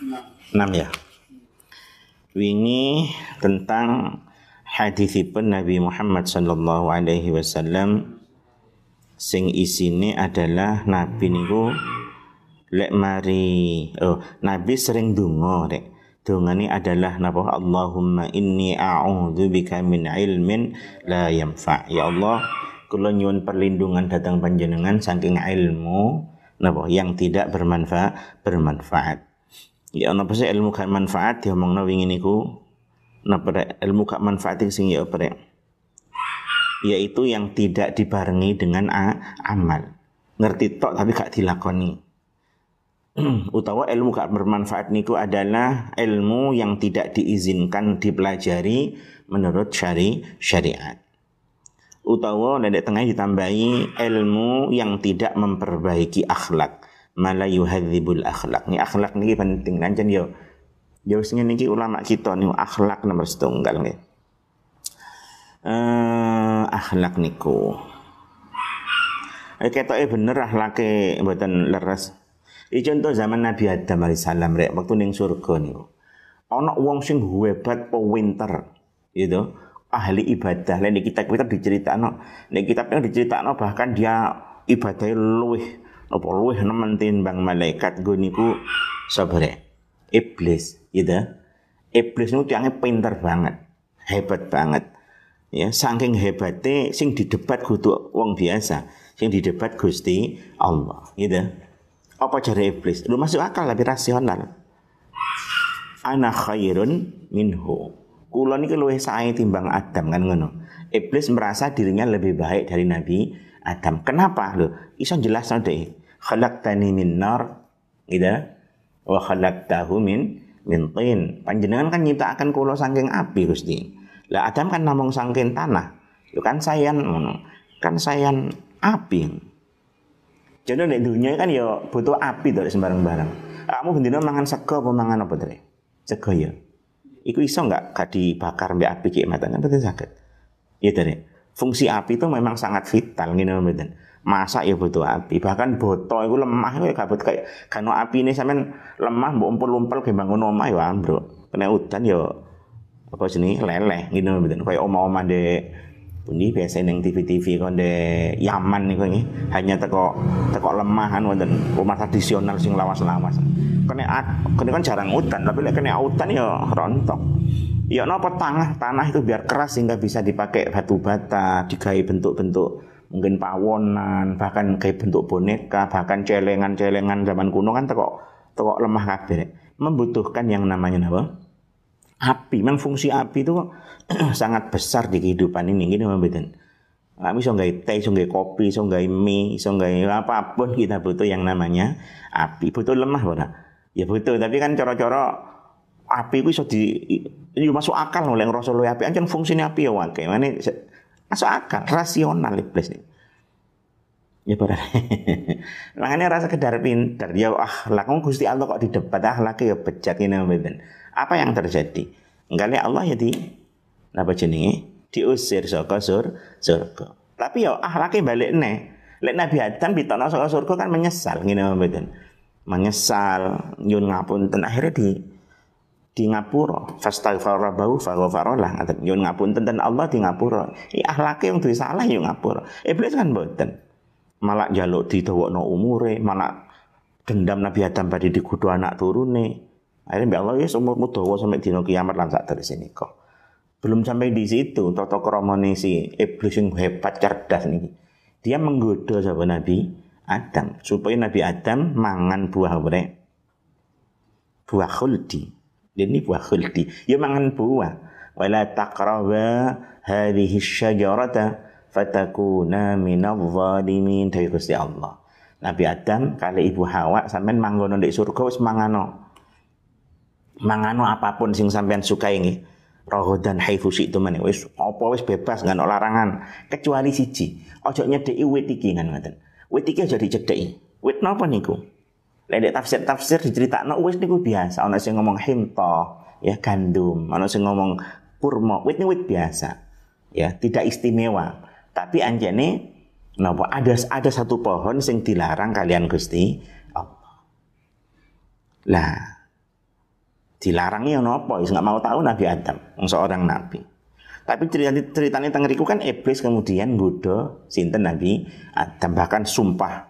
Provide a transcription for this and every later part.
6 ya. Wingi tentang hadisipun Nabi Muhammad sallallahu alaihi wasallam sing isine adalah Nabi niku lek mari oh Nabi sering donga rek. Dongane adalah napa Allahumma inni a'udzu bika min ilmin la yanfa. Ya Allah, kula nyuwun perlindungan datang panjenengan saking ilmu napa yang tidak bermanfaat bermanfaat. Ya ana sih ilmu gak manfaat diomongno wingi niku napa ilmu gak manfaat sing ya apa? Yaitu yang tidak dibarengi dengan a, amal. Ngerti tok tapi gak dilakoni. Utawa ilmu gak bermanfaat niku adalah ilmu yang tidak diizinkan dipelajari menurut syari syariat. Utawa nedek tengah ditambahi ilmu yang tidak memperbaiki akhlak malayu hadzibul akhlak. Ni akhlak niki penting nancen yo. Yo sing niki ulama kita nih akhlak nomor setunggal nih. Uh, akhlak niku. Eh ketoke bener akhlake mboten leres. Iki contoh zaman Nabi Adam alaihissalam rek waktu ning surga niku. Ana wong sing hebat pewinter, gitu. Ahli ibadah. Lain di kitab kita diceritakno, nek kitabnya diceritakno bahkan dia ibadahnya luwih apa luwih nemen timbang malaikat go niku sabare iblis gitu. Iblis niku tiangnya pinter banget hebat banget. Ya saking hebatnya sing didebat kudu wong biasa sing didebat Gusti Allah gitu. Apa cara iblis? Lu masuk akal lebih rasional. Ana khairun minhu. Kula niki luwih sae timbang Adam kan ngono. Iblis merasa dirinya lebih baik dari Nabi Adam. Kenapa? Lo iso jelas deh khalaqtani min nar gitu wa khalaqtahu min min tin. Panjenengan kan nyiptakan kula saking api Gusti. Lah Adam kan namung saking tanah. Itu kan sayan kan sayan api. Jadi di dunia kan ya butuh api dari sembarang barang kamu bendina mangan sego apa mangan apa tadi sego ya. Iku iso nggak gak dibakar mbak api kayak kan betul sakit. Iya dari fungsi api itu memang sangat vital gitu betul masak ya butuh api. Bahkan boto itu lemah itu kabut kayak kano api ini sampean lemah mbok umpel-umpel ke bangun omah ya bro kena hutan ya apa sini leleh gitu betul kayak oma-oma de pundi biasa neng TV-TV kon de Yaman nih ini hanya teko teko lemahan wonten rumah tradisional sing lawas-lawas. Kena kena kan jarang hutan tapi lek kena hutan ya rontok. Ya napa tanah? Tanah itu biar keras sehingga bisa dipakai batu bata digai bentuk-bentuk mungkin pawonan, bahkan kayak bentuk boneka, bahkan celengan-celengan zaman kuno kan teko teko lemah kabeh. Membutuhkan yang namanya apa? Api. Memang fungsi api itu sangat besar di kehidupan ini. Gini mboten. Kami iso gawe teh, iso gawe kopi, iso gawe mie, iso gawe apa pun kita butuh yang namanya api. Butuh lemah ora? Ya butuh, tapi kan cara-cara api itu iso di masuk akal oleh luwe api ancen fungsinya api ya wae. Mane Masuk akal, rasional iblis ini. Ya benar. Makanya rasa kedar pinter. Ya akhlak. Kamu Gusti Allah kok di debat akhlak ya bejat ini mboten. Apa yang terjadi? Enggak lihat Allah ya di apa jenenge? Diusir saka sur surga. Tapi ya akhlaknya balik nih. Lek Nabi Adam ditolak saka surga kan menyesal ngene mboten. Menyesal nyun ngapunten akhirnya di di ngapura. Fastaghfara bahu faghfara lah ngaten. Nyun ngapunten ten Allah di ngapura. Iki akhlake yang duwe salah yo ngapura. Iblis kan mboten. Malah jaluk didawakno umure malah dendam Nabi Adam pada dikudu anak turune. Akhirnya mbak Allah ya umurmu dawa sampai dino kiamat lan sak sini kok belum sampai di situ toto kromone iblis yang hebat cerdas nih dia menggoda sahabat Nabi Adam supaya Nabi Adam mangan buah apa buah khuldi ini buah khuldi. Ya mangan buah. Wala taqraba hadhihi syajarata fatakuna minadh zalimin dari Gusti Allah. Nabi Adam kali ibu Hawa sampean manggono di surga wis mangano. mangano apa pun sing sampean suka ini rohodan haifu itu mana wis apa wis bebas nggak larangan kecuali siji ojo nyedeki wit iki kan ngoten wit iki aja dicedeki wit niku lek tafsir tafsir diceritakno wis niku biasa. Ana sing ngomong hinta ya gandum. Ana sing ngomong kurma wit wit biasa ya tidak istimewa. Tapi anjane napa ada ada satu pohon sing dilarang kalian Gusti Allah. Lah dilarangnya nopo is nggak mau tahu Nabi Adam seorang nabi. Tapi cerita ceritanya tengeriku kan iblis kemudian bodoh sinten Nabi Adam bahkan sumpah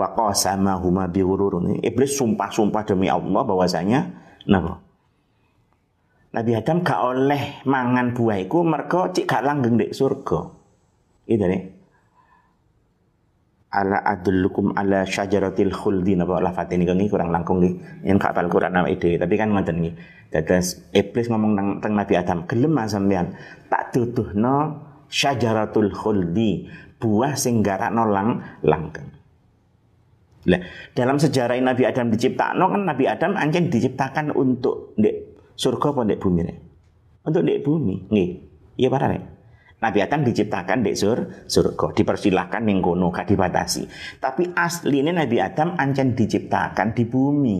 wa sama huma biwururun iblis sumpah-sumpah demi Allah bahwasanya napa? Nabi Adam gak oleh mangan buah iku mergo cik gak langgeng di surga. Itu nih. Ala adullukum ala syajaratil khuldi napa? Lafat ini kangi kurang langkung nggih. Yen gak apal Quran nama ide tapi kan ngoten nggih. Dados iblis ngomong teng, teng Nabi Adam gelem sampean tak duduhno syajaratul khuldi buah sing garakno lang langgeng lah dalam sejarah Nabi Adam diciptakan kan Nabi Adam anjen diciptakan untuk di surga apa di bumi nih? Untuk di bumi, nggih. Iya para nih. Nabi Adam diciptakan di sur, surga, dipersilahkan ning kono gak dibatasi. Tapi aslinya Nabi Adam ancen diciptakan di bumi.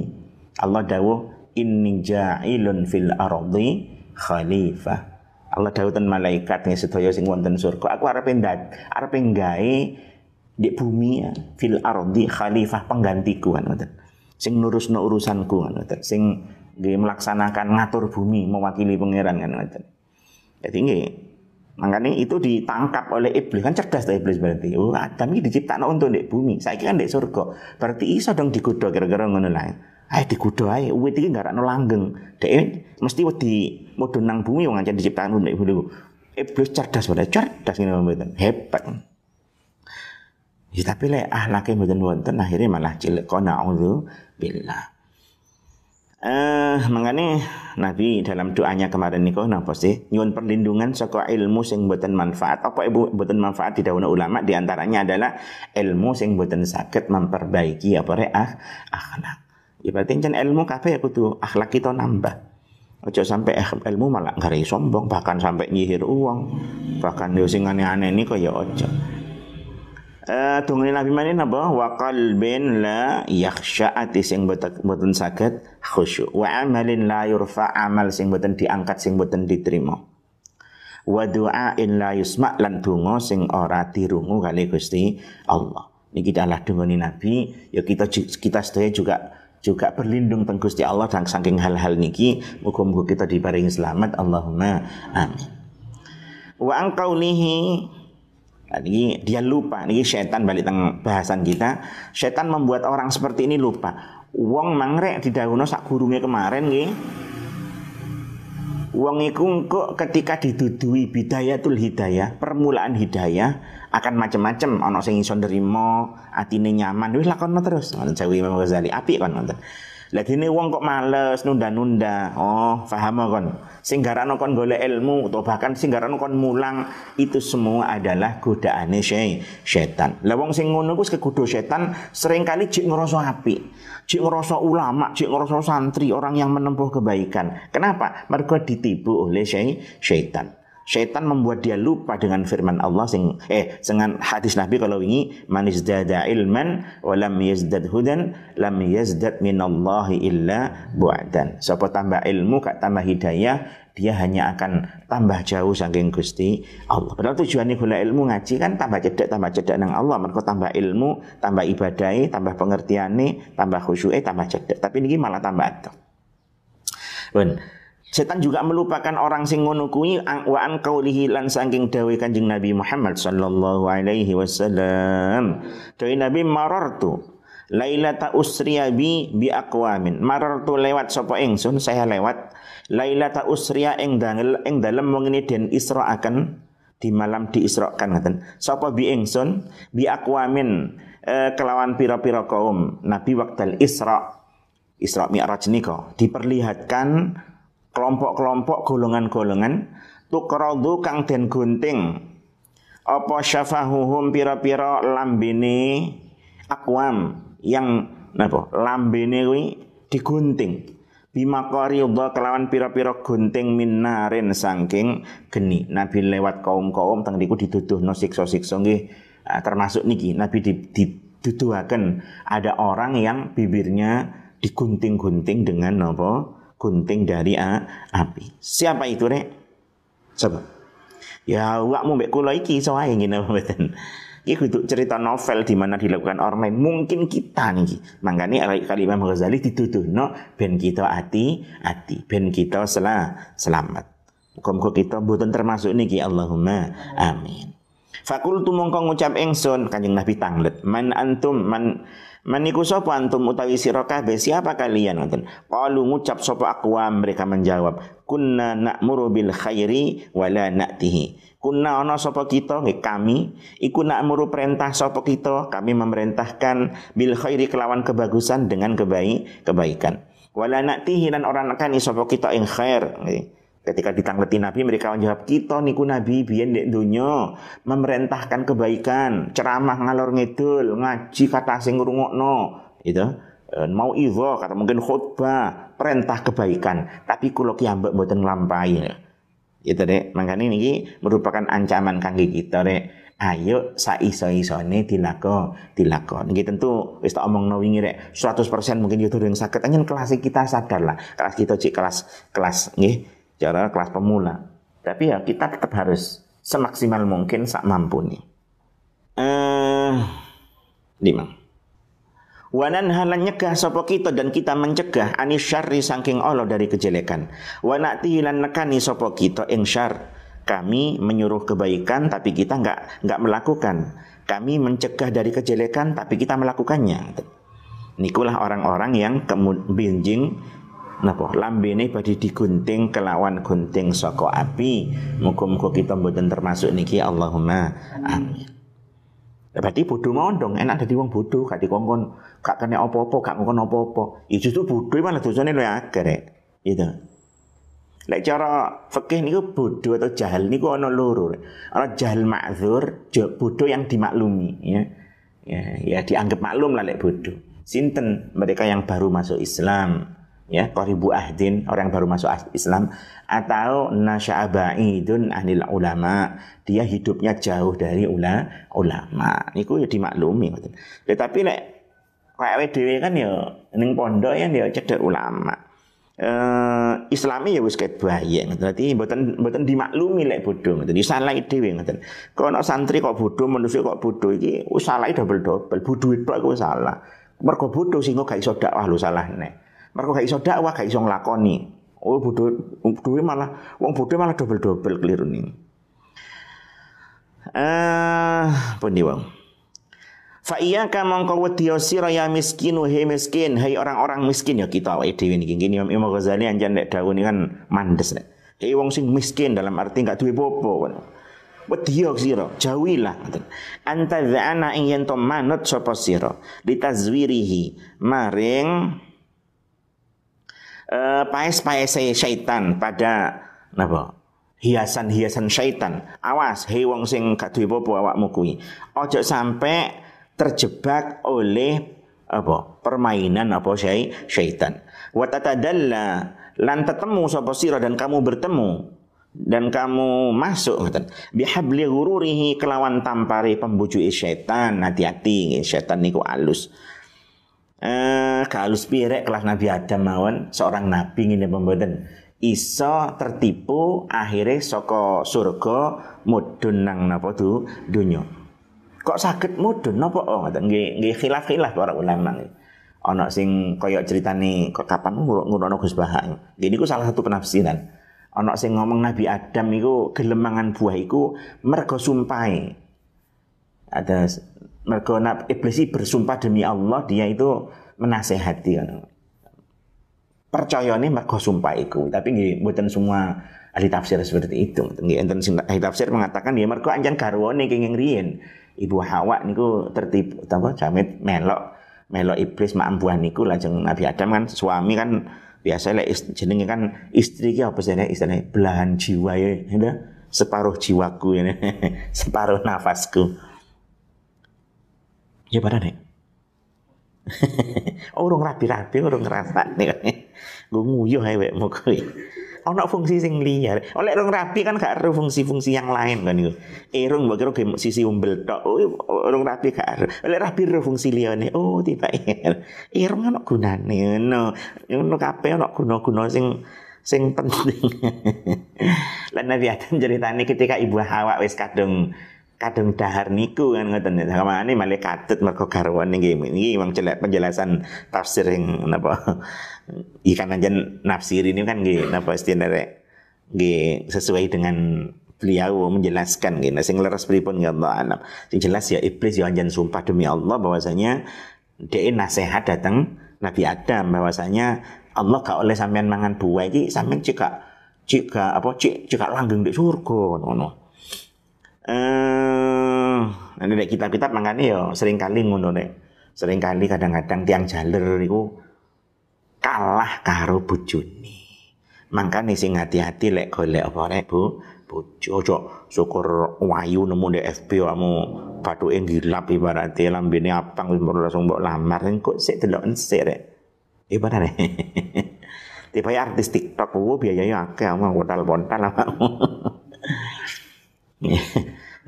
Allah dawuh inni ja'ilun fil ardi khalifah. Allah dawuh ten malaikat nih sedaya sing wonten surga. Aku arep ndak arep gawe di bumi ya, fil ardi khalifah penggantiku kan ngoten. Sing nurusno urusanku kan ngoten. Sing nggih melaksanakan ngatur bumi mewakili pangeran kan ngoten. Jadi nggih Makanya itu ditangkap oleh iblis kan cerdas tuh iblis berarti. Oh, Adam ini diciptakan untuk di bumi. Saya kan di surga. Berarti iso dong dikudo kira-kira ngono lah. Ayo dikudo ae. Uwit iki gak ono langgeng. Dek mesti wedi mudhun nang bumi wong ancen diciptakan untuk bumi. Iblis cerdas berarti cerdas ini. Hebat. Ya tapi lek ahlake mboten wonten akhirnya malah cilik kona billah. Eh, mengani Nabi dalam doanya kemarin niku napa sih? Nyuwun perlindungan saka ilmu sing boten manfaat. Apa ibu boten manfaat di daun ulama di antaranya adalah ilmu sing boten sakit memperbaiki apa rek ah, akhlak. Ya berarti kan ilmu kabeh kudu akhlak kita nambah. Ojo sampai ilmu malah ngari sombong bahkan sampai nyihir uang bahkan yo sing aneh-aneh ini kok ya ojo. Uh, Nabi mana napa? Wa qalbin la yakhsha ati sing boten saged khusyuk. Wa amalin la yurfa amal sing boten diangkat sing boten diterima. Wa du'ain la yusma lan donga sing ora dirungu kali Gusti Allah. Niki adalah dungane Nabi. Ya kita kita sedaya juga juga berlindung teng Gusti Allah dan saking hal-hal niki. Muga-muga kita diparingi selamat. Allahumma amin. Wa angkaulihi Tadi dia lupa. Ini setan balik teng bahasan kita. Setan membuat orang seperti ini lupa. Wong mangrek di daunnya sak gurungnya kemarin nggih. Wong iku kok ketika didudui bidayatul hidayah, permulaan hidayah akan macam-macam ana sing iso nrimo, atine nyaman, wis lakono terus. Ngoten Jawi Imam Ghazali, apik kan. Lah dene wong kok males nunda-nunda. Oh, paham kon. Sing garano kon golek ilmu atau bahkan sing garano kon mulang itu semua adalah godaane setan. Lah wong sing ngono ku kegodho setan sering kali jik ngerasa apik. Jik ngerasa ulama, jik ngerasa santri, orang yang menempuh kebaikan. Kenapa? Mereka ditipu oleh setan. Syaitan membuat dia lupa dengan firman Allah sing eh dengan hadis Nabi kalau ini man izdada ilman wa lam yazdad hudan lam yazdad minallahi illa bu'dan. Siapa tambah ilmu kak tambah hidayah dia hanya akan tambah jauh saking Gusti Allah. Padahal tujuannya gula ilmu ngaji kan tambah cedek tambah cedek nang Allah. Mereka tambah ilmu, tambah ibadai, tambah pengertiane, tambah khusyuk, tambah cedek. Tapi ini malah tambah atuh. Ben. Setan juga melupakan orang sing ngono kuwi wa an qaulihi lan saking dawuh Kanjeng Nabi Muhammad sallallahu alaihi wasallam. Dawuh Nabi marartu lailata usriya bi bi aqwamin. Marartu lewat sapa ingsun saya lewat lailata usriya ing dalem ing dalem wengine den Isra akan di malam diisrakan ngaten. Sapa bi ingsun bi aqwamin eh, kelawan pira-pira kaum Nabi waktal Isra. Isra Mi'raj nika diperlihatkan kelompok-kelompok golongan-golongan tukradu kang den gunting. Apa syafahuhum pira-pira lambene akwam yang napa lambene kuwi digunting. Bima qaridha kelawan pira-pira gunting minarin saking geni. Nabi lewat kaum-kaum teng niku dituduhno siksa-siksa nggih. Ah, termasuk niki Nabi dituduhaken ada orang yang bibirnya digunting-gunting dengan apa gunting dari ah, api siapa itu rek coba ya awakmu mbek kula iki iso wae ngene mboten ini kudu cerita novel di mana dilakukan lain. Mungkin kita nih. Makanya kali Imam Ghazali dituduh no ben kita hati hati ben kita selah, selamat. Muka-muka kita buatan termasuk niki Allahumma amin. Fakultu mongko ngucap engson kanjeng Nabi tanglet. Man antum man Maniku sapa antum utawi sira kabeh siapa kalian ngoten. Qalu ngucap sapa aqwam mereka menjawab, kunna na'muru bil khairi wala na'tihi. Kunna ana sapa kita nggih kami iku na'muru perintah sapa kita, kami memerintahkan bil khairi kelawan kebagusan dengan kebaik kebaikan. Wala na'tihi dan orang akan sapa kita ing khair nggih. Ketika ditangleti Nabi mereka menjawab kita niku Nabi biyen dek dunya memerintahkan kebaikan, ceramah ngalor ngidul, ngaji kata sing ngrungokno, itu e, mau iwo kata mungkin khutbah, perintah kebaikan, tapi kula ki ambek mboten nglampahi. Itu dek, makanya ini merupakan ancaman kangge kita dek. Ayo saiso-isone dilako, dilako. Niki tentu wis tak omongno wingi rek 100% mungkin yo yang sakit. Anyen kelas kita sadar lah. Kelas kita cik kelas kelas nggih cara kelas pemula. Tapi ya kita tetap harus semaksimal mungkin sak mampu nih. Eh, lima. Wanan halan nyegah sapa kita dan kita mencegah anis syarri saking Allah dari kejelekan. Wa na'tihilan nekani sapa kita ing syar. Kami menyuruh kebaikan tapi kita enggak enggak melakukan. Kami mencegah dari kejelekan tapi kita melakukannya. Nikulah orang-orang yang kemudian napa lambene badhe digunting kelawan gunting saka api muga-muga kita mboten termasuk niki Allahumma amin Berarti bodoh mau dong, enak jadi wong bodoh, gak dikongkon, gak kena apa-apa, gak ngongkon apa-apa. Ya justru bodoh malah lu agar ya. Gitu. Lek cara fikih niku bodoh atau jahil niku ana loro. Ana jahil ma'dzur, bodoh yang dimaklumi ya. Ya, ya dianggap maklum lah lek bodoh. Sinten mereka yang baru masuk Islam, ya qaribu ahdin orang yang baru masuk Islam atau nasya'aba'idun anil ulama. Dia hidupnya jauh dari ula, ulama. Niku ya dimaklumi tetapi lek kayak dhewe kan ya ning pondok ya dia cedek ulama. Eh islami ya wis ket bayi ngoten. Dadi mboten mboten dimaklumi lek bodho ngoten. Salah dhewe ngoten. Kok santri kok bodho manusia kok bodho iki salah double double bodho itu aku salah. Mergo bodho sing gak iso dakwah lho salah mereka gak iso dakwah, gak iso nglakoni. Oh bodoh, bodoh malah, wong bodoh malah double-double keliru nih. Eh, pundi wong. Fa iya ka mongko wedi sira ya miskin he miskin, hai orang-orang miskin ya kita awake dhewe niki. Ngene Imam Ghazali anjan nek dawuh kan mandes nek. Hei wong sing miskin dalam arti gak duwe popo. Wedi sira, jauhilah. Anta dzana ing yen to manut sapa sira ditazwirihi maring uh, paes-paes syaitan pada napa hiasan-hiasan syaitan. Awas, hei wong sing gak duwe apa awakmu. Ojo sampai terjebak oleh apa permainan apa syai syaitan. Wa tatadalla lan tetemu sapa sira dan kamu bertemu dan kamu masuk ngoten bihabli ghururihi kelawan tampari pembujuki syaitan hati-hati syaitan niku alus eh kalus pirek kelas Nabi Adam mawon. Seorang nabi ngene pemboten iso tertipu akhirnya soko surga mudun nang napa tu dunya. Kok sakit mudun napa? Oh ngoten. Nggih nggih khilaf-khilaf para ulama. Ana sing kaya ceritane kok kapan ngurono Gus Bahak? Ini ku salah satu penafsiran. Ana sing ngomong Nabi Adam iku gelemangan buah iku mergo sumpai ada mergo iblis bersumpah demi Allah dia itu menasehati kan. nih mergo sumpah iku, tapi nggih mboten semua ahli tafsir seperti itu. Nggih enten ahli tafsir mengatakan dia mergo anjan garwane kenging riyen. Ibu Hawa niku tertipu apa jamet melok melok iblis mak ambuhan niku lajeng Nabi Adam kan suami kan biasa lek jenenge kan istri ki apa sih istilahnya belahan jiwa ya, ya separuh jiwaku ya, separuh nafasku. Ya pada nih. oh, urung rapi-rapi, urung ngerasa nih. Gue nguyuh ae wek kowe. Ono fungsi sing liya. Oleh rong rapi kan gak ada fungsi-fungsi yang lain kan itu. Irung mbok kira sisi umbel tok. Oh, rong rapi gak ada. Oleh rapi ada fungsi liyane. Oh, tiba Irung ono gunane ngono. Ngono kabeh ono guna-guna sing sing penting. Lan Nabi Adam ceritane ketika Ibu Hawa wis kadung kadung dahar niku kan ngoten sama ini malah katut mergo garwan niki ini memang jelek penjelasan tafsir yang napa ikan aja nafsir ini kan nggih napa istilahnya nggih sesuai dengan beliau menjelaskan gitu. Sing leres pripun ya Allah alam. Sing jelas ya iblis ya anjen sumpah demi Allah bahwasanya dia nasihat datang Nabi Adam bahwasanya Allah gak oleh sampean mangan buah iki sampean cika cika apa cik cika langgeng di surga ngono. Eh, nanti nek kitab-kitab makanya ya sering kali ngono nek. Sering kali kadang-kadang tiang jaler itu kalah karo bojone. Mangkane sing hati-hati lek golek apa rek Bu? Bojo ojo syukur wayu nemu di FB kamu bathuke gilap ibaratnya lambene apang wis langsung mbok lamar kok sik delok ensik rek. Ibaratnya. Tiba artis TikTok ku biayanya akeh mau bontal-bontal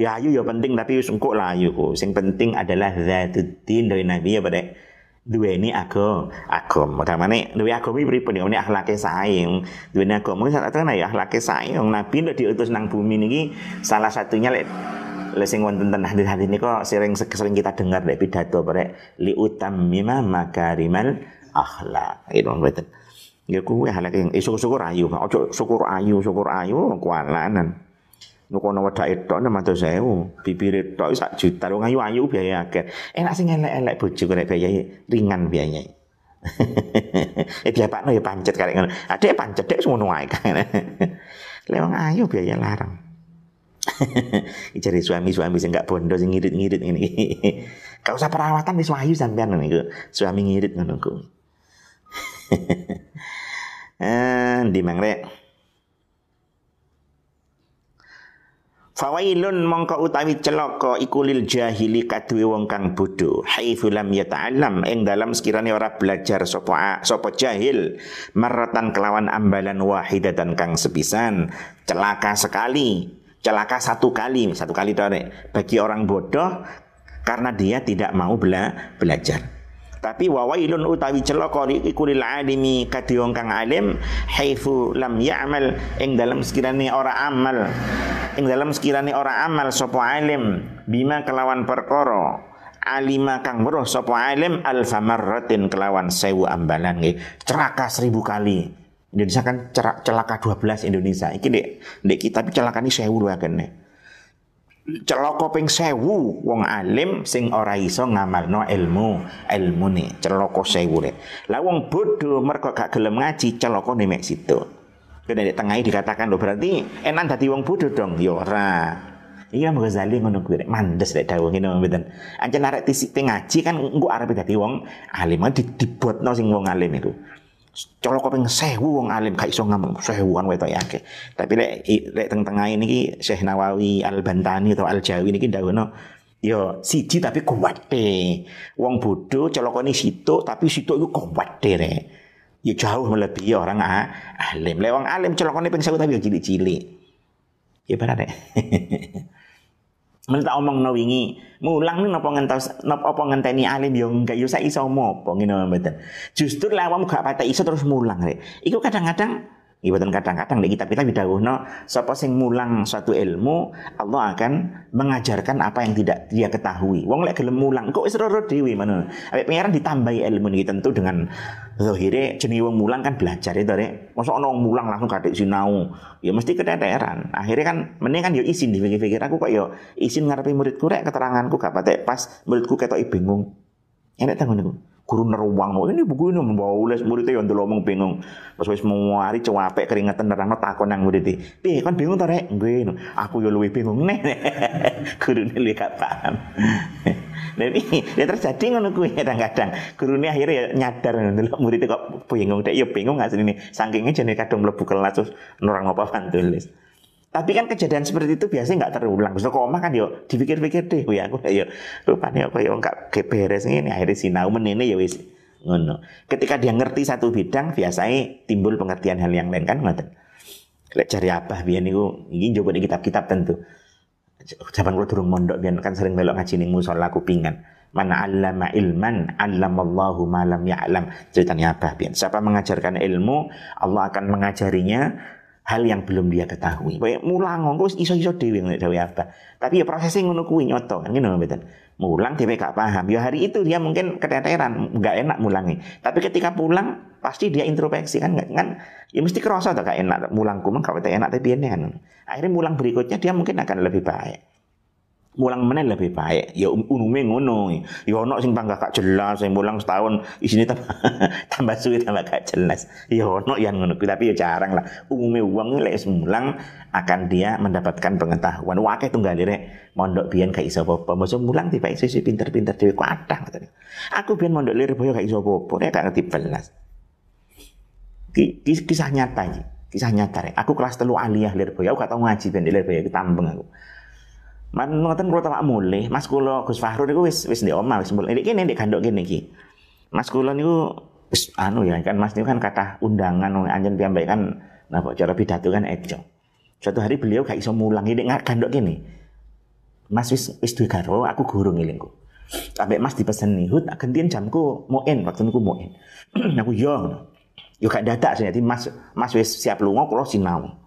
ya ayu ya penting tapi sungkuk lah ayu. Ku. Sing penting adalah zatuddin dari Nabi ya pada ini aku aku mana dua aku ini pripun ya? Saing. Dua ini aku mungkin saat itu ya akhlaknya saing. Nabi udah diutus nang bumi ini salah satunya lek lesing wonten ten hadis hadis ini kok sering sering kita dengar dari pidato pada li utam mima makarimal akhlak itu betul ya kuwe akhlak yang eh, syukur ayu. Ojo syukur ayu syukur ayu kualanan nukono wedake tok 600.000, bibire tok sak juta. Wong ayu-ayu biaya akeh. Enak sing elek-elek bojo nek biaya ringan biaya. eh diapakno ya pancet karek ngono. Adek pancet dek ngono wae kan. Lewang ayu biaya larang. Ijari suami-suami sing gak bondo sing ngirit-ngirit ngene iki. Gak usah perawatan wis wayu sampean. Suami ngirit ngono ku. Eh, di mangrek. Fawailun mongko utawi celaka iku lil jahili kaduwe wong kang bodho. Haitsu lam yata'allam ing dalam sekiranya ora belajar sapa sapa jahil. Maratan kelawan ambalan wahidatan kang sepisan. Celaka sekali. Celaka satu kali satu kali tore bagi orang bodoh karena dia tidak mau bela belajar tapi wawailun utawi celaka iku lil alimi kadhe wong kang alim haifu lam ya'mal ing dalam sekirane ora amal. Ing dalam sekirane ora amal sapa alim? Bima kelawan perkara. Alima kang weruh sapa alim alfa marratin kelawan sewu ambalan nggih. Ceraka seribu kali. Indonesia kan celaka 12 Indonesia. Iki dek dek kita celaka ini sewu lho akene celaka ping sewu wong alim sing ora iso ngamalno ilmu ilmu nih celaka sewu le. Lah wong bodoh mergo gak gelem ngaji celaka mek situ. Kene di tengah dikatakan lo berarti enak dadi wong bodoh dong? Ya ora. Iya Imam Ghazali ngono kuwi mandes lek dawuh ngene mboten. Ancen arek tisik ngaji kan engko arep dadi wong alim. Di dibotno sing wong alim itu colok ping sewu wong alim gak iso ngomong sewuan wetok yake. Tapi lek lek teng tengah ini ki Syekh Nawawi Al Bantani atau Al Jawi niki ndawuhno yo siji tapi kuat deh. Wong bodoh colokane situ tapi situ itu kuat deh re. Ya jauh melebihi orang ah, alim. Lek wong alim colokane ping sewu tapi yo cilik-cilik. Ya benar deh. Men tak omong wingi, mulang nih nopo ngentos nopo apa ngenteni alim yo enggak yo sak iso mopo ngene mboten. Justru lawam gak patah iso terus mulang rek. Iku kadang-kadang Ibadah kadang-kadang di kitab kita no, sapa sing mulang suatu ilmu, Allah akan mengajarkan apa yang tidak dia ketahui. Wong lek gelem mulang, kok wis roro dhewe mana? Awake pangeran ditambahi ilmu ini tentu dengan zahire jenenge wong mulang kan belajar itu rek. Mosok ana mulang langsung katik sinau. Ya mesti keteteran. Akhirnya kan mending kan yo izin dipikir-pikir. Aku kok yo izin ngarepe muridku rek keteranganku gak patek. Pas muridku ketok bingung. Enak tangon niku. Guru neruang ini buku ini membawa ules muridnya yang ngomong bingung. Pas wis mau hari capek keringetan nerangno takon nang murid piye kan bingung ta rek? Aku yo luwih bingung nih guru ini luwih gak paham Jadi ya terjadi ngono kuwi kadang-kadang gurune akhirnya ya nyadar ndelok murid kok bingung dek ya bingung asline saking jenenge kadung mlebu kelas terus nerang apa tulis. Tapi kan kejadian seperti itu biasanya nggak terulang. Terus koma kan yo dipikir-pikir deh, ya aku yo rupanya apa yo nggak beres ini akhirnya sinau menene ya wis Ngono. Ketika dia ngerti satu bidang, biasanya timbul pengertian hal yang lain kan ngoten. Lek cari apa biar niku iki coba di kitab-kitab tentu. Zaman kula durung mondok biar kan sering melok ngaji ning musala kupingan. Mana allama ilman, allamallahu ma lam ya'lam. Ceritanya apa biar Siapa mengajarkan ilmu, Allah akan mengajarinya hal yang belum dia ketahui. Baik mulang ngono iso-iso dhewe nek dhewe apa. Tapi ya prosesnya ngono kuwi nyoto kan ngono mboten. Mulang dia gak paham. Ya hari itu dia mungkin keteteran, nggak enak mulangi. Tapi ketika pulang pasti dia introspeksi kan kan ya mesti kerasa tuh gak enak mulangku mah kalau enak tapi ini kan. Akhirnya mulang berikutnya dia mungkin akan lebih baik mulang meneh lebih baik. Ya um, umume ngono. Ya ono sing bangga gak jelas sing mulang setahun isine tambah tambah suwi tambah gak jelas. Ya ono yang ngono tapi ya jarang lah. Umume uang lek mulang akan dia mendapatkan pengetahuan. Wakeh tunggal lire mondok biyen gak iso apa-apa. Mulang tiba iso pinter-pinter dhewe kuatah aku biyen mondok boyo gak iso apa-apa nek gak ngerti belas. Kisah nyata iki kisah nyata aku kelas telu aliyah boyo aku gak tau ngaji ben lir boyo tambeng aku Man ngoten tak mulih, Mas kula Gus Fahrul niku wis wis ndek omah wis mulih. Iki ndek gandok kene iki. Mas kula niku wis anu ya kan Mas niku kan kata undangan anjen piyambak kan napa cara pidato kan ejo. Suatu hari beliau gak iso mulang ini gandok kene. Mas wis wis duwe garo, aku guru ngilingku. Sampai Mas dipeseni, "Hut, gantian jamku moen waktu niku moen." aku yo. Yo gak dadak sih, Mas Mas wis siap lunga kula sinau.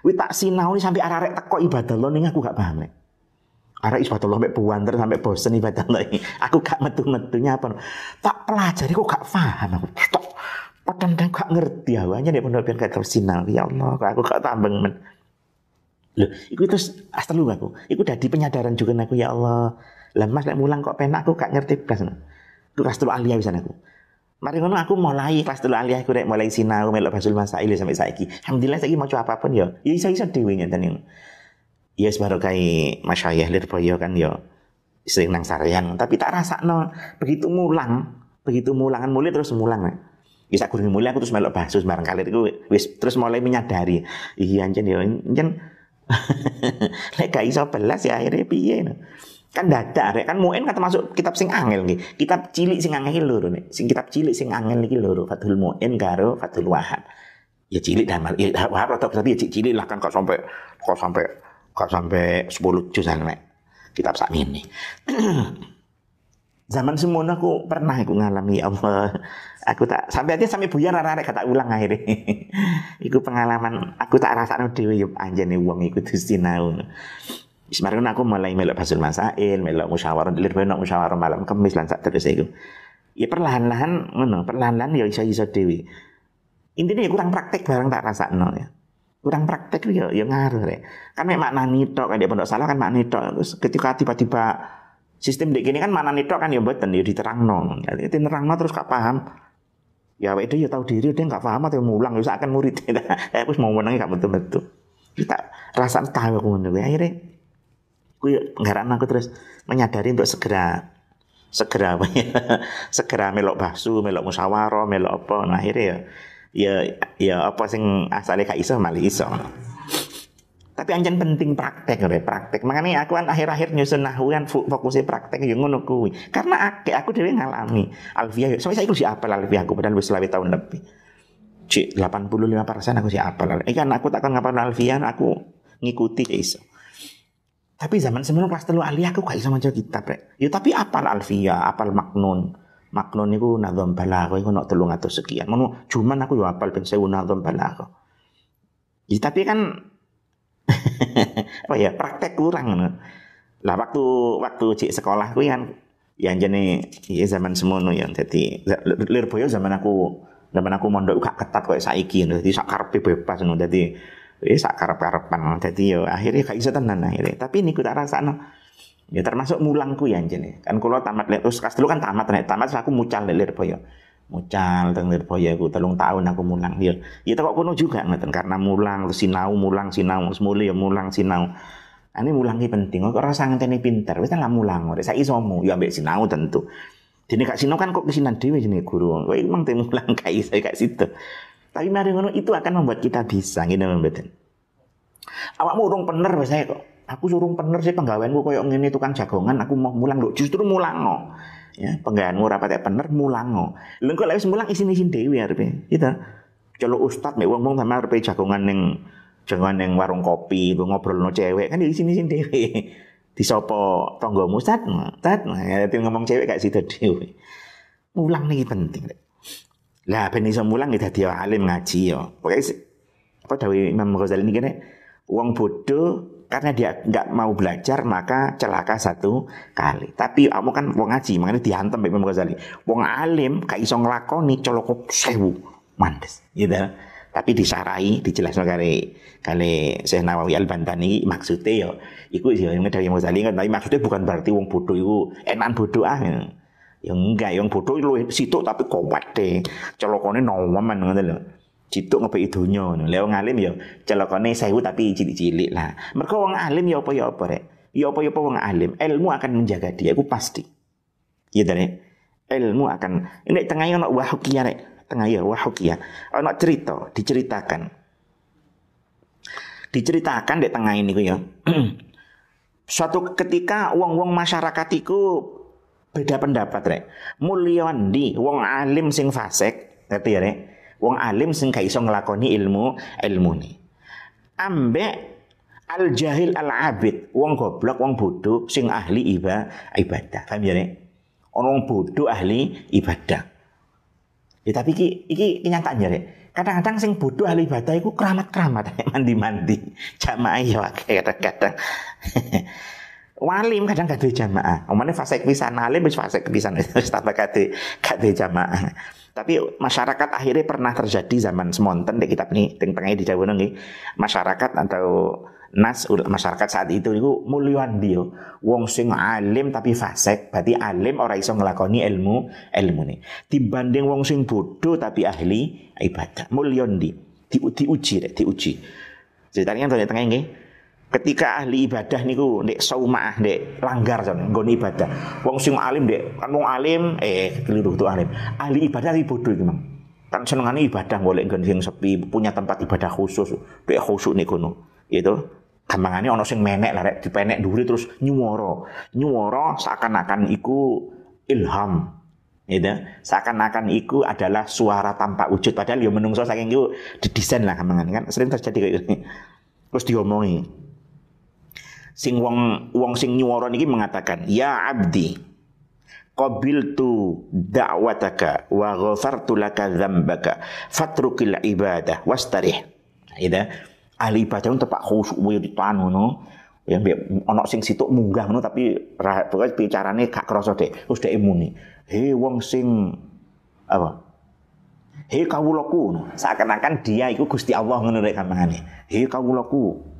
Wi tak sinau nih sampai arek teko ibadah lo ning aku gak paham nek. Arek ibadah sampai buanter sampai bosen ibadah lagi. Aku gak metu-metunya apa. Tak pelajari kok gak paham aku. Tok padahal gak ngerti aku hanya nek pondok biar gak sinal. Ya Allah, aku gak tambeng men. Loh, itu terus asal lu aku. Iku di penyadaran juga aku ya Allah. Lah Mas lek mulang kok penak aku gak ngerti blas. Itu kelas telu aliyah bisa aku. Mari ngono aku mulai kelas telu aliyah aku rek mulai sinau melok basul masail sampai saiki. Alhamdulillah saiki mau apa pun ya. Ya iso-iso dhewe ngeten ya sebaru kai masyayah lirboyo kan yo. Sering nang sarean tapi tak rasa no begitu mulang begitu mulangan mulai terus mulang nih bisa aku mulai aku terus melok basus barang kali itu wis terus mulai menyadari. Iya anjen yo anjen. Lek gak iso belas ya akhirnya piye no. kan dada rek. Kan muen kata masuk kitab sing angel nih kitab cilik sing angel loro nih sing kitab cilik sing angel iki loro Fathul Muen karo Fathul Wahab. Ya cilik dan ya Wahab tapi ya cilik lah kan kok sampai kok sampai kok sampai 10 juz nek kitab sak ini. Zaman semono aku pernah aku ngalami ya Allah. Aku tak sampai aja sampai buyar arek kata ulang akhirnya. iku pengalaman aku tak rasakno dhewe yo anjene wong iku sinau. Semarang aku mulai melok basul masail, melok musyawarah, dilir benak musyawarah malam kemis lan sak terus iku. Ya perlahan-lahan ngono, perlahan-lahan ya iso-iso dhewe. Intinya ya kurang praktek barang tak rasakno ya kurang praktek ya ya ngaruh rek. Kan mek makna nitok kan dia pondok salah kan makna nitok. Terus ketika tiba-tiba sistem di gini kan makna nitok kan ya mboten ya diterangno. Jadi diterangno terus gak paham. Ya itu ya tahu diri dia nggak paham atau mulang ya akan murid. Eh wis mau menangnya gak betul-betul. Kita rasa tahu aku ngono akhirnya gue nggaran aku terus menyadari untuk segera segera apa ya segera melok basu melok musyawarah melok apa nah akhirnya ya ya ya apa sing asale gak iso malah iso. Tapi anjen penting praktek ya, praktek. Makanya aku kan akhir-akhir nyusun nahu kan fokusnya praktek yang ngono kuwi. Karena aku, aku dhewe ngalami alfiah. Sampai saya si apal alfiah aku padahal wis selama tahun lebih. Cik 85 persen aku si apal. Eh kan aku takkan ngapal alfiah aku ngikuti iso. Tapi zaman sebelum kelas telu aliyah aku gak iso maca kitab rek. Ya tapi apal alfiah, apal maknun makna niku nazam balagha iku nek 300 sekian. Ngono cuman aku yo apal ben 1000 nazam balagha. Ya, tapi kan apa ya praktek kurang ngono. Lah waktu waktu cik sekolah kuwi kan ya jane ya zaman semono ya dadi Lirboyo zaman aku zaman aku mondok gak ketat koyo saiki ngono. Dadi sak karepe bebas ngono. Dadi eh sak karep-karepan. Dadi yo akhirnya gak iso tenan akhirnya. Tapi niku tak rasakno Ya termasuk mulangku ya anjene. Kan kalau tamat lek terus dulu kan tamat nek tamat aku mucal lek Lirboyo. Mucal teng Lirboyo aku telung tahun aku mulang dia. Ya kok kuno juga ngeten karena mulang terus sinau mulang sinau semule ya mulang sinau. Ini mulangi penting. Kok rasa ngenteni pinter. Wis lah mulang. Ora saya isomu ya ambek sinau tentu. Dene kak sinau kan kok kesinan dhewe jenenge guru. Kowe emang te mulang kae saya kak situ. Tapi mari ngono itu akan membuat kita bisa ngene mboten. Awakmu urung bener saya kok aku suruh pener sih penggaweanku koyo ngene tukang jagongan aku mau mulang lho justru mulang no Ya, penggaweanmu ora patek bener mulango. Lha kok lek wis mulang isin-isin dhewe arepe. Gitu. Kalau ustad mek wong-wong sama arepe jagongan ning jagongan ning warung kopi, ngobrol no cewek kan isin-isin dhewe. Disopo tanggamu ustad, ustad, ya ngomong cewek gak sido dhewe. Mulang nih penting. Lah ben iso mulang ya dadi alim ngaji yo. Pokoke apa dawuh Imam Ghazali ini kene wong bodoh karena dia nggak mau belajar maka celaka satu kali. Tapi kamu kan wong ngaji, makanya dihantem Imam Ghazali. Wong alim gak iso nglakoni coloko sewu mandes, gitu. Tapi disarai, dijelaskan kali kali Syekh Nawawi Al Bantani maksudnya yo iku yo yang dari Imam Ghazali kan tapi maksudnya bukan berarti wong bodoh itu enak bodoh ah. Ya enggak, yang bodoh itu situ tapi kuat deh. Colokone nomen ngono lho. Cituk ngepeki donya ngono. Lah wong alim ya celokane sewu tapi cilik-cilik lah. Mergo wong alim ya apa ya apa rek. Ya apa ya wong alim, ilmu akan menjaga dia, itu pasti. Iya rek. Ilmu akan ini tengah ono wahukia rek. Tengah ya wahukia. Cerita, diceritakan. Diceritakan di tengah ini ya. Suatu ketika wong-wong masyarakat itu beda pendapat rek. Mulyawan di wong alim sing fasik, ngerti ya rek? Wong alim sing gak iso nglakoni ilmu ilmu ni. Ambek al jahil al abid, wong goblok, wong bodoh sing ahli iba, ibadah. Paham ya nek? Orang bodoh ahli ibadah. Ya tapi iki iki kenyataan ya. Kadang-kadang sing bodoh ahli ibadah iku keramat-keramat mandi-mandi. Jamaah ya kadang-kadang. Walim kadang gak jamaah. Omane fase pisan alim wis fase pisan wis tambah gak gak jamaah. Tapi masyarakat akhirnya pernah terjadi zaman semonten di kitab ini teng tengah di Jawa nih masyarakat atau nas masyarakat saat itu itu mulyuan dia wong sing alim tapi fasik berarti alim orang iso ngelakoni ilmu ilmu nih dibanding wong sing bodoh tapi ahli ibadah mulyuan di di diuji diuji. Ceritanya tanya tengah ini ketika ahli ibadah niku ndek saumah ndek langgar jon nggone ibadah. Wong sing alim ndek kan wong alim eh keliru tuh alim. Ahli ibadah iki bodoh iki mang. Kan senengane ibadah golek nggon sing sepi punya tempat ibadah khusus. Ndek khusyuk niku no itu gampangane ana sing menek lah rek dipenek dhuwur terus nyuwara. Nyuwara seakan-akan iku ilham. Gitu seakan-akan iku adalah suara tanpa wujud. Padahal ya menungso saking iku didesain lah kan? Sering terjadi kayak gini. Terus diomongi sing wong wong sing nyuwara niki mengatakan ya abdi qabiltu da'wataka wa ghafartu laka dzambaka fatrukil ibadah wastarih. Ida ahli ibadah untuk pak khusyuk wae ditan ngono. Yang ono sing situ munggah ngono tapi pokoknya bicarane gak krasa deh terus dhek muni. He wong sing apa? He kawulaku. Seakan-akan dia itu Gusti Allah ngono rek kampangane he kawulaku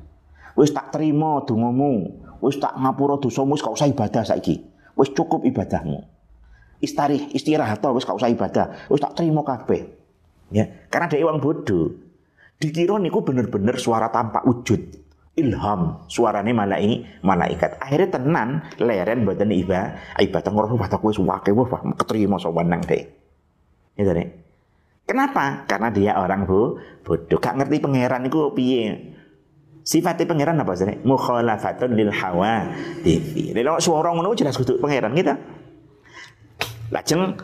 Wis tak terima dongamu. Wis tak ngapura dosamu wis gak usah ibadah saiki. Wis cukup ibadahmu. Istarih, istirahat wis gak usah ibadah. Wis tak terima kabeh. Ya, karena dia wong bodoh. Dikira niku bener-bener suara tanpa wujud. Ilham, suarane malai, malaikat. Akhirnya tenan leren badan iba, ibadah ngoro batak wis wake wah keterima sowan nang deh. Itu deh. Kenapa? Karena dia orang bu, bodoh. Gak ngerti pangeran itu piye. Sifatnya pangeran apa sih? Mukhalafatun lil hawa difi. Lha suara ngono jelas kudu pangeran kita. Lajeng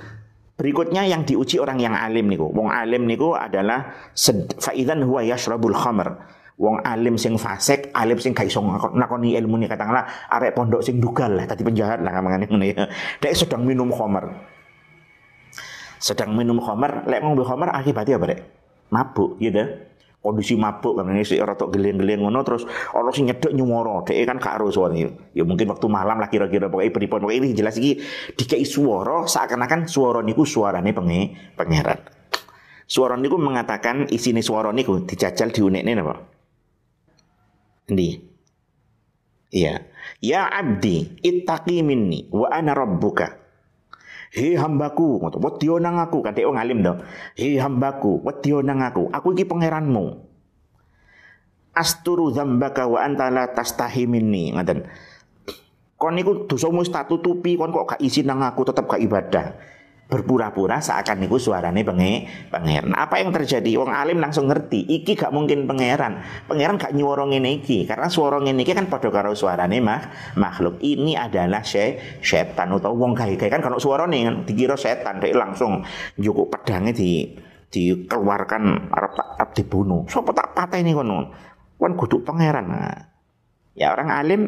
berikutnya yang diuji orang yang alim niku. Wong alim niku adalah faidan huwa yashrabul khamr. Wong alim sing fasik, alim sing gak iso nakoni ilmu ni katakanlah arek pondok sing dugal lah, tadi penjahat lah kamangane ngono ya. Dek sedang minum khamr. Sedang minum khamr, lek ngombe khamr akibatnya apa, Dek? Mabuk gitu kondisi mabuk kan. Ini si rotok geleng-geleng ngono terus orang sing nyedek nyuwara dhek kan gak ero suarane ya mungkin waktu malam lah kira-kira. Pokoknya pripun? Pokoknya ini jelas iki dikei suara seakan-akan suara niku suarane penge pangeran. Suara niku mengatakan isine suara niku dijajal diunekne napa? Endi? Iya. Ya abdi ittaqi minni wa ana rabbuka Hei hambaku, ngono. Wedya nang aku, kadek wong alim to. Hei hambaku, wedya nang aku. Aku iki pangeranmu. Asturu dzambaka wa anta la tastahi minni, ngoten. Kon niku dosamu wis tak tutupi, kon kok gak izin nang aku tetep gak ibadah. Berpura-pura seakan niku suarane penge pangeran. Apa yang terjadi? Wong alim langsung ngerti, iki gak mungkin pangeran. Pangeran gak nyuara ngene iki karena suara ngene iki kan padha karo suarane mah makhluk. Ini adalah sy setan atau wong gawe-gawe kan kalau suarane kan dikira setan dia langsung cukup pedangnya di dikeluarkan arep tak dibunuh. Sopo tak pateni kono? Kan kudu pangeran. Nah, ya orang alim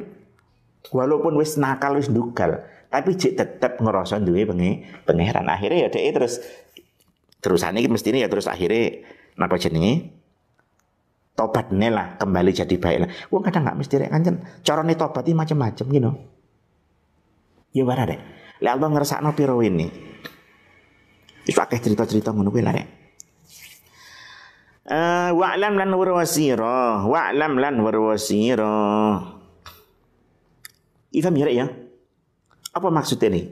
walaupun wis nakal wis dugal, tapi cek tetep ngerasa duwe pengi pangeran. Akhirnya ya dia terus terusannya mesti ini ya terus akhirnya napa jenenge tobat lah kembali jadi baik lah. Wong kadang nggak mesti rek kancen. Carane tobat iki macam-macam gitu. Ya bara deh. Lek Allah ngersakno piro ini. Wis akeh cerita-cerita ngono kuwi lah rek. Uh, wa'lam lan warwasira wa'lam lan warwasira Ifam ya ya apa maksudnya nih?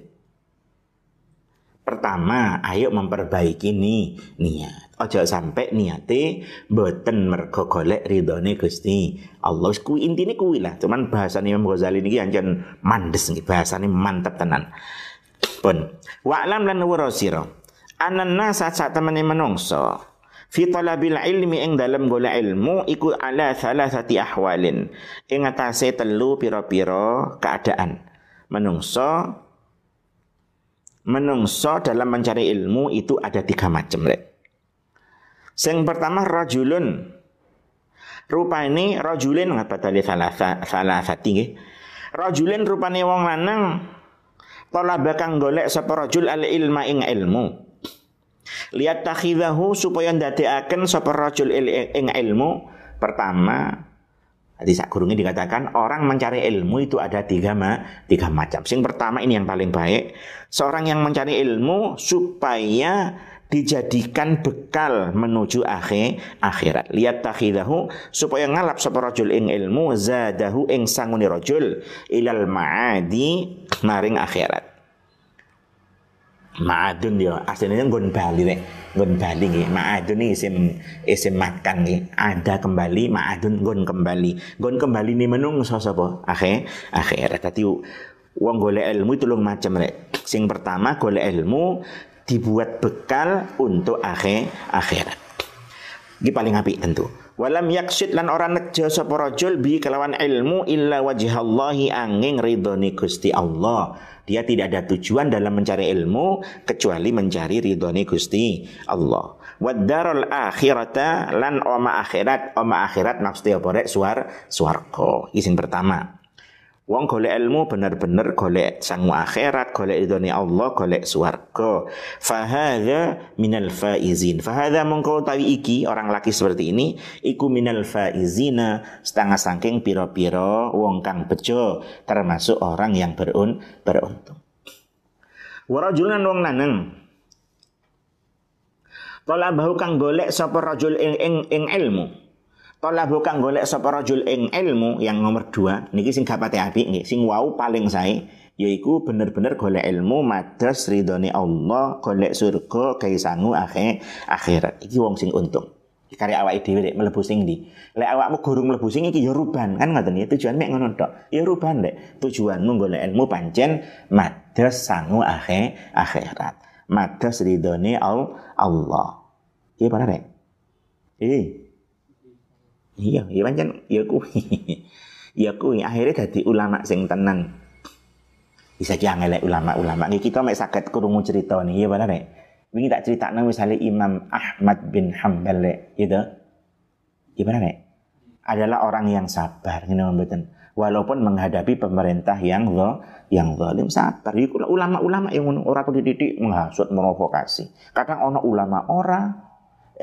Pertama ayo memperbaiki nih niat. Ojo sampai niate boten mergo golek ridhone Gusti Allah. Ku intine kuwi lah. Cuman bahasane Imam Ghazali niki anjen mandes niki bahasane mantep tenan. Pun wa'lam lan warasira anan nasa sak temene menungso. Fi talabil ilmi ing dalam golek ilmu iku ala salasati ahwalin. Ing atase telu pira-pira keadaan menungso menungso dalam mencari ilmu itu ada tiga macam rek. Yang pertama rajulun. Rupa ini rajulin nggak tadi salah salah sati rajulin rupane wong lanang talaba kang golek sapa rajul al ilma ing ilmu. Lihat takhidahu supaya ndadekaken sapa rajul ing ilmu. Pertama Tadi sak gurungnya dikatakan orang mencari ilmu itu ada tiga ma, tiga macam. Yang pertama ini yang paling baik, seorang yang mencari ilmu supaya dijadikan bekal menuju akhir akhirat. Lihat takhidahu supaya ngalap sapa ing ilmu zadahu ing sanguni rajul ilal ma'adi maring akhirat. Ma'adun ya aslinya nggon Bali rek. Nggon Bali nggih. Ma'adun ini isim isim makan nggih. Ada kembali ma'adun nggon kembali. Nggon kembali ni menungso sapa? Akhir akhirat. Dadi wong golek ilmu itu lung macam rek. Sing pertama golek ilmu dibuat bekal untuk akhir akhirat. Ini paling apik tentu. Walam yaksid lan ora nejo sapa rajul bi kelawan ilmu illa wajhallahi angin ridhoni Gusti Allah dia tidak ada tujuan dalam mencari ilmu kecuali mencari ridhoni Gusti Allah. Wadarul akhirata lan oma akhirat, oma akhirat maksudnya apa rek? Suar suarko. Izin pertama. Wong golek ilmu bener-bener golek sangu akhirat, golek ridhoni Allah, golek swarga. Fahadha minal faizin. Fahadha mongko tawi iki orang laki seperti ini iku minal faizina setengah sangking piro-piro wong kang bejo termasuk orang yang berun beruntung. Warajulan wong lanang Talabahu kang golek sapa rajul ing, ing ilmu Tolabu kang golek sapa rajul ing ilmu yang nomor dua niki sing gapate apik nggih sing wau paling sae yaiku bener-bener golek ilmu madas ridhone Allah golek surga gawe sangu akhir akhirat. Iki wong sing untung. Karya awake dhewe rek mlebu sing ndi? Lek awakmu gurung mlebu sing iki ya ruban kan ngoten ya? Tujuan mek ngono tok. Ya ruban rek tujuanmu golek ilmu pancen madas sangu akhir akhirat. Madas ridhone Allah. Iya para rek? Eh Iya, iya pancen ya kuwi. ya kuwi akhirnya dadi ulama sing tenan. Bisa jangan ulama-ulama. Nih kita mek saged krungu cerita nih, ya benar nek. Wingi tak critakno misalnya Imam Ahmad bin Hambal lek, gitu. Ya benar nek. Adalah orang yang sabar, ngene mboten. Walaupun menghadapi pemerintah yang lo yang zalim sabar. Iku ulama-ulama yang ora dididik menghasut merovokasi. Kadang ono ulama ora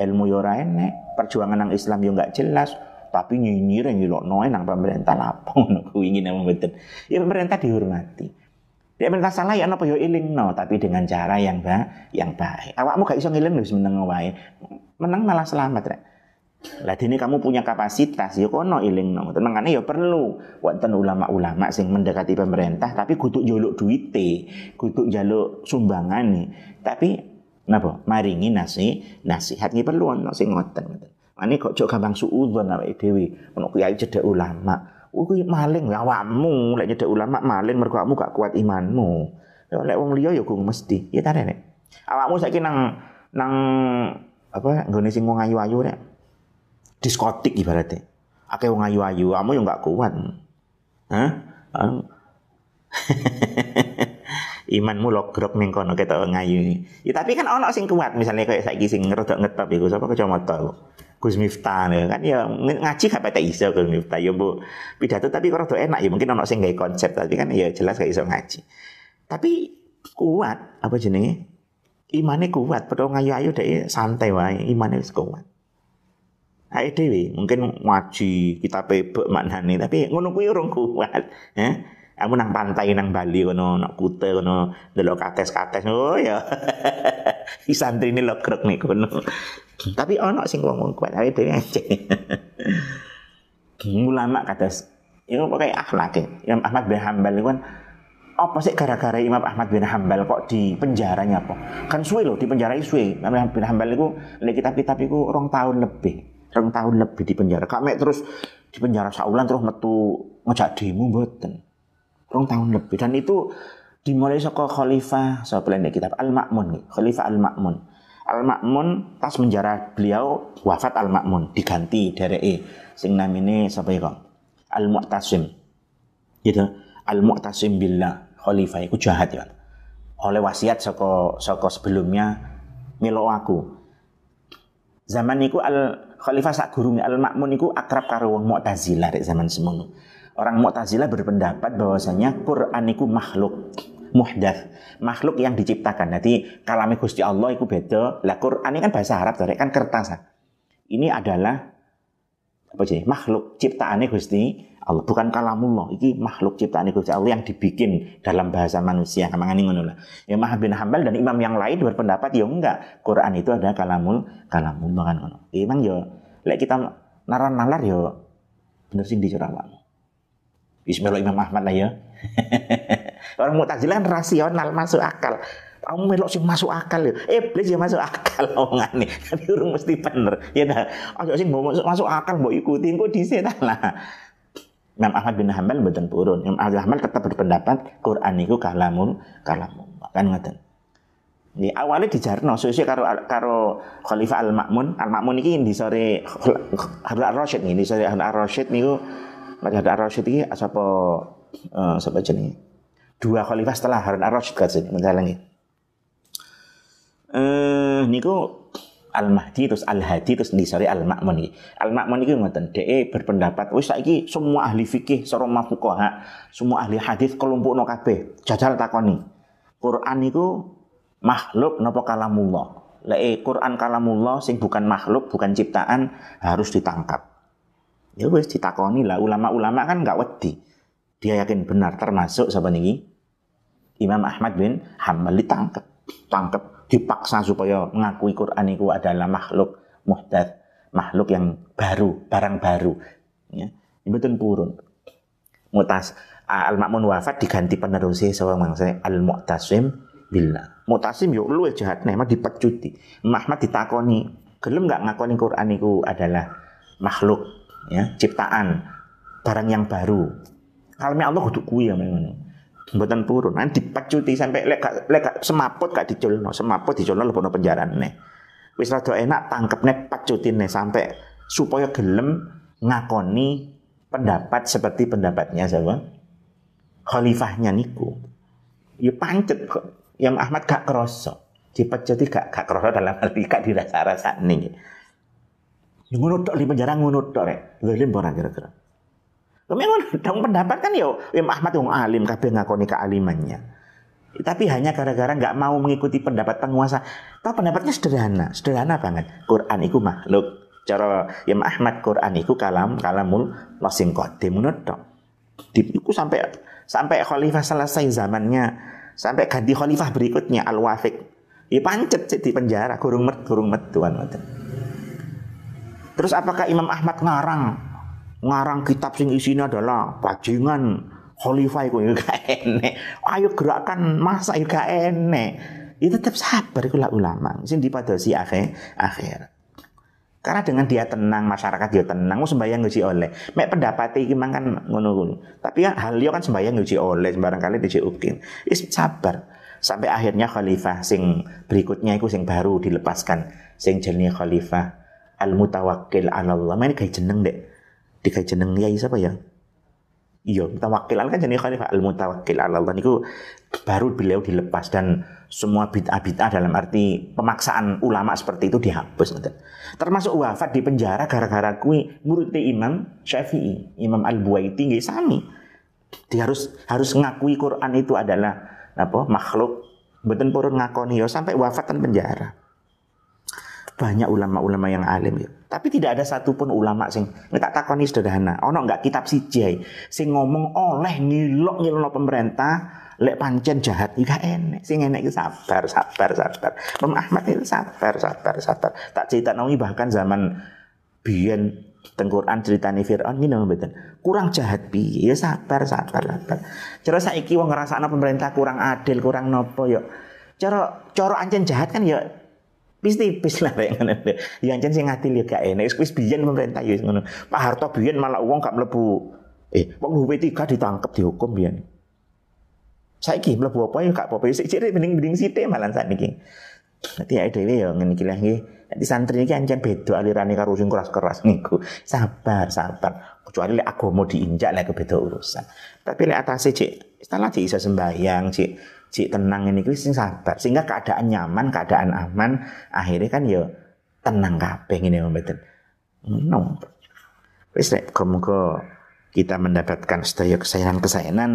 ilmu yo ora enek, perjuangan nang Islam yo enggak jelas, tapi nyinyir yang noe nang pemerintah lapo ngono kuwi ingin mboten. Ya pemerintah dihormati. Dia pemerintah salah ya apa yo iling no, tapi dengan cara yang ba yang baik. Awakmu gak iso ngiling wis meneng wae. Menang malah selamat rek. Lah dene kamu punya kapasitas ya kono iling no. Tenangane ya perlu wonten ulama-ulama sing mendekati pemerintah tapi kudu jaluk duite, kudu jaluk sumbangane. Tapi napa maringi nasi nasihat nggih perlu ana sing ngoten ngoten. Ani kok jok gampang suudzon awake dhewe. Ono kiai cedek ulama. Kuwi maling awakmu. Lek cedek ulama maling mergo awakmu gak kuat imanmu. Lek wong liya ya mesti. Ya ta nek Awakmu saiki nang nang apa nggone sing wong ayu-ayu rek. Diskotik ibaratnya. Akeh wong ayu-ayu, kamu yo enggak kuat. Hah? imanmu logrok ning kono ketok ngayu. Ya tapi kan ono sing kuat misalnya kayak saiki sing ngerodok ngetop iku sapa kacamata iku. Gus Miftah ya kan ya ngaji gak pete iso Gus Miftah ya Bu pidato tapi kok rada enak ya mungkin ono sing gawe konsep tapi kan ya jelas gak iso ngaji. Tapi kuat apa jenenge? Imane kuat, padha ngayu-ayu dek santai wae, imane wis kuat. Ae dhewe mungkin ngaji kita pebek maknane tapi ngono kuwi kuat, ya. Kamu nang pantai nang Bali kono nak kute kono delok kates-kates oh ya. si santri ini logrok nih kono. Tapi ono sing wong kuat ae dhewe aja. Ulama kados itu pakai akhlak ya. Imam Ahmad bin Hambal itu kan apa sih gara-gara Imam Ahmad bin Hambal kok di penjaranya apa? Kan suwe loh di penjara suwe. Imam Ahmad bin Hambal itu lek kitab-kitab itu rong tahun lebih. Rong tahun lebih di penjara. Kak mek terus di penjara saulan terus metu ngejak demo mboten. Rong tahun lebih dan itu dimulai saka khalifah sapa so, kitab Al-Ma'mun, Khalifah Al-Ma'mun. Al-Ma'mun pas menjara beliau wafat Al-Ma'mun diganti dari sing namine sapa iku? Al-Mu'tasim. Gitu. Al-Mu'tasim billah khalifah iku jahat ya. Oleh wasiat saka saka sebelumnya melo aku. Zaman niku Al Khalifah sak gurunge Al Ma'mun niku akrab karo wong Mu'tazilah zaman semono. Orang Mu'tazilah berpendapat bahwasanya Quran itu makhluk muhdats, makhluk yang diciptakan. Jadi kalami Gusti Allah itu beda. Lah Quran ini kan bahasa Arab, kan kertas. Ini adalah apa sih? Makhluk ciptaannya Gusti Allah, bukan kalamullah. Ini makhluk ciptaan Gusti Allah yang dibikin dalam bahasa manusia. Kamangani ngono lah. Mahab bin Hambal dan imam yang lain berpendapat ya enggak. Quran itu adalah kalamul kalamullah kan ngono. Emang ya lek kita nalar-nalar ya bener sing dicerawakmu. Bismillah Imam Ahmad lah ya. Orang Mu'tazilah kan rasional masuk akal. Kamu melok sing masuk akal ya. Iblis ya masuk akal omongane. Tapi urung mesti bener. Ya dah. Ayo sing masuk, akal mbok ikuti engko dhisik lah. Imam Ahmad bin Hanbal mboten purun. Imam Ahmad Hanbal tetap berpendapat Quran itu kalamul kalamul. Kan ngoten. Ini awalnya dijarno sesuai karo karo Khalifah Al Makmun. Al Makmun ini di sore Harun Ar Rasyid nih di sore Harun Ar Rasyid niku Harun Ar Rasyid ini sapa uh, sapa jenenge? dua khalifah setelah Harun Ar-Rasyid katanya menjalangi. Eh niku Al-Mahdi terus Al-Hadi terus di sore Al-Ma'mun iki. Al-Ma'mun iki ngoten, dhek berpendapat wis saiki semua ahli fikih, sara fuqaha, semua ahli hadis kelompokno kabeh. Jajal takoni. Quran niku makhluk napa kalamullah? Lek eh, Quran kalamullah sing bukan makhluk, bukan ciptaan harus ditangkap. Ya wis ditakoni lah ulama-ulama kan nggak wedi. Dia yakin benar termasuk siapa nih? Imam Ahmad bin Hambal ditangkap, tangkap, dipaksa supaya mengakui Quran itu adalah makhluk muhdad, makhluk yang baru, barang baru. Ya, betul purun. Mutas Al-Ma'mun wafat diganti penerusnya seorang mangsa Al-Mu'tasim billah. Mu'tasim yo lu jahat nih, mah dipecuti. Ahmad ditakoni, gelem nggak ngakoni Quran itu adalah makhluk, ya, ciptaan, barang yang baru. Kalau Allah kudu kuwi ya memang mboten purun. Nanti dipecuti sampai lek gak lek gak semaput gak diculno semaput diculno lebono penjarane. Wis rada enak tangkepne pacutine sampai supaya gelem ngakoni pendapat seperti pendapatnya siapa? Khalifahnya niku. Ya pancet kok. Yang Ahmad gak kroso dipecuti gak gak kroso dalam arti gak dirasa-rasa nih ngono tok di penjara ngono tok rek zalim ora kira-kira Memang dong pendapat kan yo Imam Ahmad yang alim kabeh ngakoni kealimannya. Tapi hanya gara-gara nggak mau mengikuti pendapat penguasa. Tahu pendapatnya sederhana, sederhana banget. Quran itu makhluk. Cara Imam Ahmad Quran itu kalam kalamul lasing qadim Di Itu sampai sampai khalifah selesai zamannya, sampai ganti khalifah berikutnya Al Wafiq. Ya pancet di penjara, kurung met, kurung met tuan. Terus apakah Imam Ahmad ngarang ngarang kitab sing isinya adalah bajingan khalifah iku ya gak enek. Ayo gerakan masa ya gak enek. Itu tetap sabar iku ulama sing dipadosi akhir akhir. Karena dengan dia tenang, masyarakat dia tenang, sembahyang nguji oleh. Mek pendapat iki mang kan ngono Tapi ya hal kan sembahyang nguji oleh, sembarang kali ukin. Is sabar. sampai akhirnya khalifah sing berikutnya itu sing baru dilepaskan sing jenenge khalifah al mutawakkil ala Allah. Main kayak jeneng dek. Dikai jeneng yai siapa ya? Iya, mutawakkil. Kan jadi khalifah. Al mutawakkil ala Allah. Niku baru beliau dilepas dan semua bid'ah-bid'ah dalam arti pemaksaan ulama seperti itu dihapus Termasuk wafat di penjara gara-gara kui murid Imam Syafi'i, Imam Al-Buaiti nggih sami. Dia harus harus ngakui Quran itu adalah apa makhluk mboten purun ngakoni ya sampai wafat dan penjara. Banyak ulama-ulama yang alim ya. Tapi tidak ada satupun ulama sing tak takoni sederhana. Ono nggak kitab siji sing ngomong oleh ngilok ngilok pemerintah lek pancen jahat iki enek. Sing enek iki sabar sabar sabar. Imam Ahmad itu sabar sabar sabar. Tak cerita nawi bahkan zaman biyen tengkuran ceritane Fir'aun ini mboten. Kurang jahat piye? Ya sabar sabar sabar. Cara saiki wong ngrasakno pemerintah kurang adil kurang nopo yo cara cara ancen jahat kan ya Wis tipis lah kayak ngono. Ya ancen sing ngadil ya gak enak. Wis biyen pemerintah ya ngono. Pak Harto biyen malah uang gak mlebu. Eh, wong W3 ditangkap dihukum biyen. Saiki mlebu apa ya gak apa-apa. Sik ciri mending-mending sithik malah sakniki. Nanti ya dhewe ya ngene iki lah nggih. Nanti santri iki ancen beda alirane karo sing keras-keras niku. Sabar, sabar. Kecuali lek agama diinjak lek beda urusan. Tapi lek atase cik, istilah cik iso sembahyang, cik. Cik tenang ini kuwi sing sabar. Sehingga keadaan nyaman keadaan aman akhirnya kan ya tenang kabeh ngene mboten no wis nek muga kita mendapatkan sedaya kesayangan-kesayangan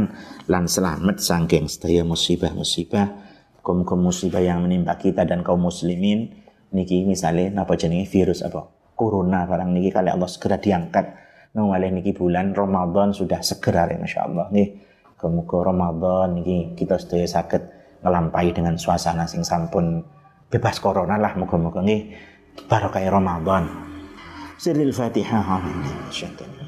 lan selamat saking sedaya musibah-musibah muga musibah yang menimpa kita dan kaum muslimin. Niki misalnya apa jenenge? Virus apa? Corona barang niki kali Allah segera diangkat nang niki bulan Ramadan sudah segera ya Masya Allah nih Muga Ramadan ini kita sedaya sakit ngelampahi dengan suasana sing sampun bebas corona lah muga-muga nggih barokah Ramadan. Siril Fatihah. Amin.